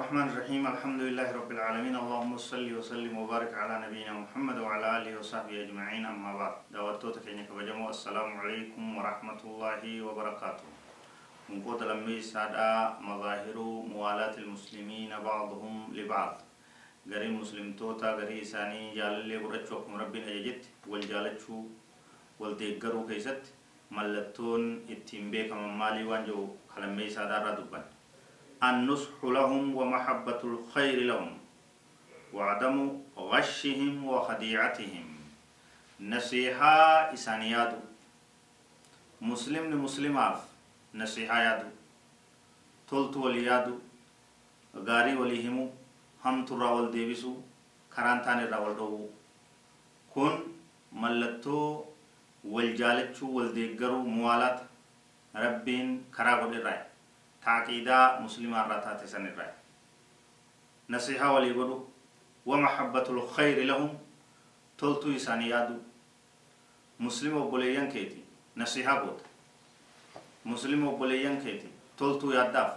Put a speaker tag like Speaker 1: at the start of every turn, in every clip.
Speaker 1: الرحمن الرحيم. الحمد لله رب العالمين. اللهم صل وسلم وبارك على نبينا محمد وعلى آله وصحبه أجمعين. أما بعد دعوتك كينك بجمو السلام عليكم ورحمة الله وبركاته. من قوت لمي سادا مظاهر موالاة المسلمين بعضهم لبعض غري مسلم توتا غري ساني جالله قرچوكم ربنا اججت والجالچو والديغرو كيست ملتون اتين بيكم مالي وانجو خلمي سادا را دبن النصح لهم ومحبة الخير لهم وعدم غشهم وخديعتهم. نصيحة إسانيادو مسلم لمسلم عف نصيحة يادو. تلت وليادو غاري وليهمو هم ترى والديبسو كرانتان الرول دو كن ملتو والجالتشو والديگرو موالات. ربين كراغو الرأي تعقيدا مسلم الراتات سن الرأي نصيحة وليقولوا ومحبة الخير لهم تلتو إساني يادو مسلم وبوليان كيتي نصيحة قوت مسلم وبوليان كيتي تلتو ياداف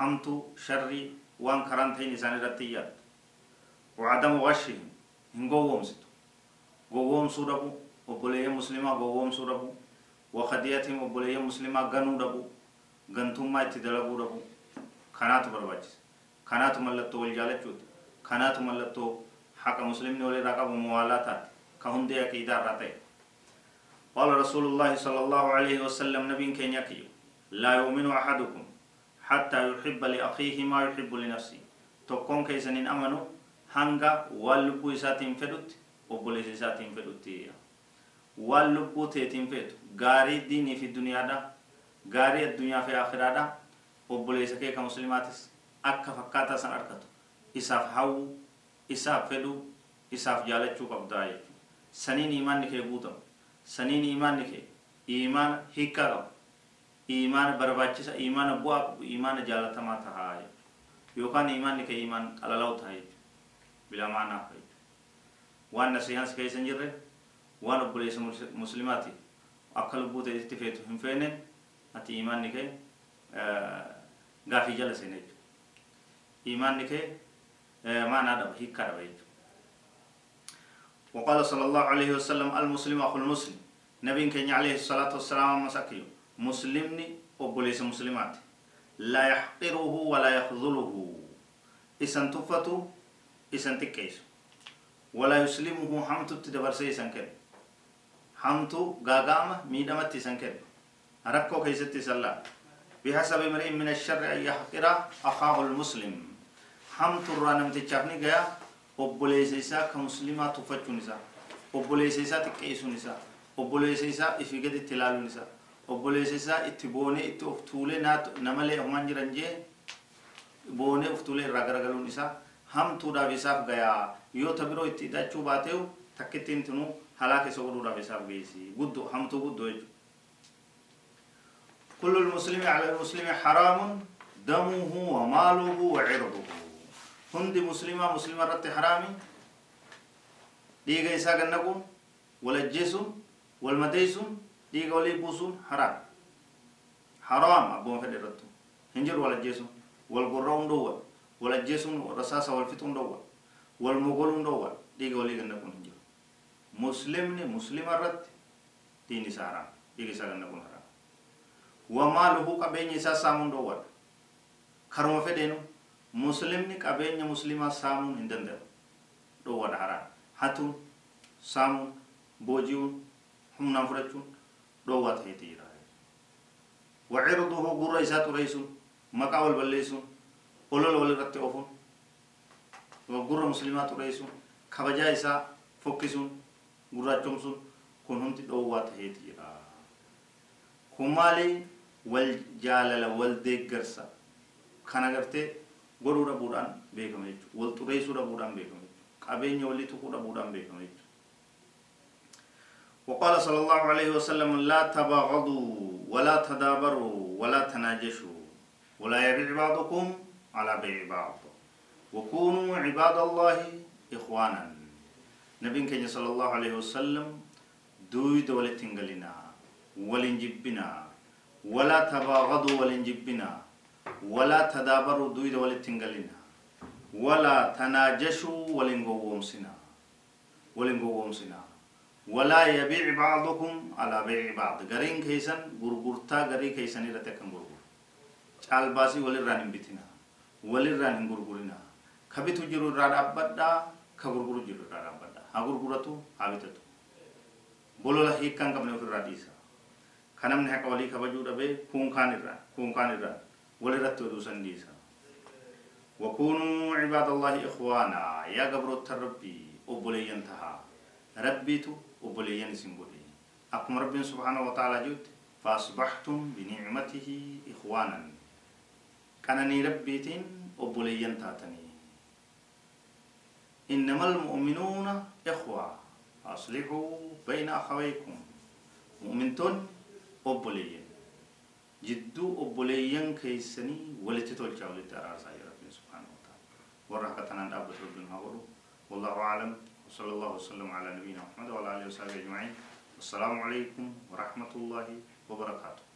Speaker 1: همتو شري وان كرانتين إساني رتي ياد وعدم غشهم هنگو ومستو غووم سوربو وبوليان مسلمة غووم سوربو وخديتهم وبوليان مسلمة غنو دبو gantummaa itti dalaguu dhabu kanaatu barbaachisa kanaatu mallattoo wal jaalachuuti kanaatu mallattoo haqa muslimni walirraa qabu muwaalaa taate ka hundee aqiidaa irraa ta'e قال رسول الله صلى الله عليه وسلم نبي كين يكي لا يؤمن أحدكم حتى يحب لأخيه ما يحب لنفسه تكون كيسنين أمنوا هنگا واللبو إساتين فدوت وبوليس إساتين فدوت واللبو تيتين فدوت غاري ديني في الدنيا ده gaarii addunyaa fi akhiraadha obboleessa kee ka muslimaatis akka fakkaataa san argatu isaaf hawwu isaaf fedhu isaaf jaalachuu qabdaa jechuudha saniin imaanni kee guutamu saniin imaanni kee imaana hiikkaa qabu imaana barbaachisa imaana bu'aa qabu imaana jaalatamaa tahaa jechuudha yookaan imaanni kee imaan qalalaa'u tahaa jechuudha bilaa maanaaf jechuudha waan nasihaansi keessa hin jirre waan obboleessa muslimaati akka lubbuu ta'e feetu hin feene ati imaanni kee gaafii jala seene jechuudha imaanni kee maanaa dhaba hiikkaa dhaba jechuudha وقال صلى الله عليه وسلم المسلم أخو المسلم. نبي كان عليه الصلاة والسلام مسكيو مسلمني وبوليس مسلمات. لا يحقره ولا يخذله. إسان تفتو إسان تكيس. ولا يسلمه حمتو تدبرسي إسان كده حمتو غاغامة ميدمت إسان كده ركو كيست سلا بحسب امرئ من الشر أن يحقر أخاه المسلم هم ترانم تشافني غيا obboleessa isaa ka muslimaa tuffachuun isaa obboleessa isaa xiqqeessuun isaa obboleessa isaa ifi gadi itti ilaaluun isaa obboleessa isaa itti boonee itti of tuulee namalee homaan jiran jee boonee of tuulee irraa garagaluun isaa hamtuudhaaf isaaf gayaa yoo ta biroo itti hidhachuu baateewu takkittiin tinuu halaa keessa godhuudhaaf isaaf geessi guddoo hamtuu guddoo jechuudha كل المسلم على المسلم حرام دمه وماله وعرضه. هند مسلمة مسلمة رت حرامي. ديغا إسا غنقون ولا جيسون والمديسون ديغا ولي بوسون حرام. حرام أبو مفد رتو هنجر ولا جيسون والقرون دوا ولا جيسون رصاصة والفتون دوا والمغولون دوا ديغا ولي غنقون هنجر. مسلمني مسلمة رت ديني سارام ديغا إسا غنقون حرام. وماله قبين إسا سامون دوا كرم فدينو muslimni qabeenya muslimaa saamuun hin danda'u dhoowwadha haraa hatuun saamuun booji'uun humnaan fudhachuun dhoowwaa ta'eeti jira wacirduhu gurra isaa xureysuun maqaa wal balleessuun olola wal irratti ofuun gurra muslimaa xureysuun kabajaa isaa fokkisuun gurraachomsuun kun hundi dhoowwaa ta'eeti jira kun maali godhuu dhabuudhaan beekama jechuudha wal xureessuu dhabuudhaan beekama jechuudha qabeenya walii tuquu dhabuudhaan beekama jechuudha وقال صلى الله عليه وسلم لا تباغضوا ولا تدابروا ولا تناجشوا ولا يبيع بعضكم على بيع بعض وكونوا عباد الله إخوانا نبي كان صلى الله عليه وسلم دوي دولة تنقلنا ولنجبنا ولا تباغضوا ولنجبنا ولا تدابروا دوي دولة تنقلنا ولا تناجشوا ولنقومسنا ولنقومسنا ولا يبيع بعضكم على بيع بعض غرين كيسن غرغرتا غري كيسن رتكن غرغر چال باسي ولران بيتنا ولران غرغرنا كبيتو جرو را دبدا كغرغرو جرو را دبدا ها غرغرتو ها بيتتو بولولا هيكان كمن كنم نه كولي كبجو دبه كون كان را كون كان را ولرتو دوسن ديسا وكونوا عباد الله اخوانا يا غبرو تربي وبولي ينتهى ربيتو وبليين سنبولي أقم رب سبحانه وتعالى جد فأصبحتم بنعمته إخوانا كانني ربيتين وبليين تاتني إنما المؤمنون إخوة أصلحوا بين أخويكم مؤمنتون وبليين جدو وبليين كيسني ولتتول جاولي ترارسا رب سبحانه وتعالى ورحكتنا أبو ربنا والله أعلم وصلى الله وسلم على نبينا محمد وعلى اله وصحبه اجمعين والسلام عليكم ورحمه الله وبركاته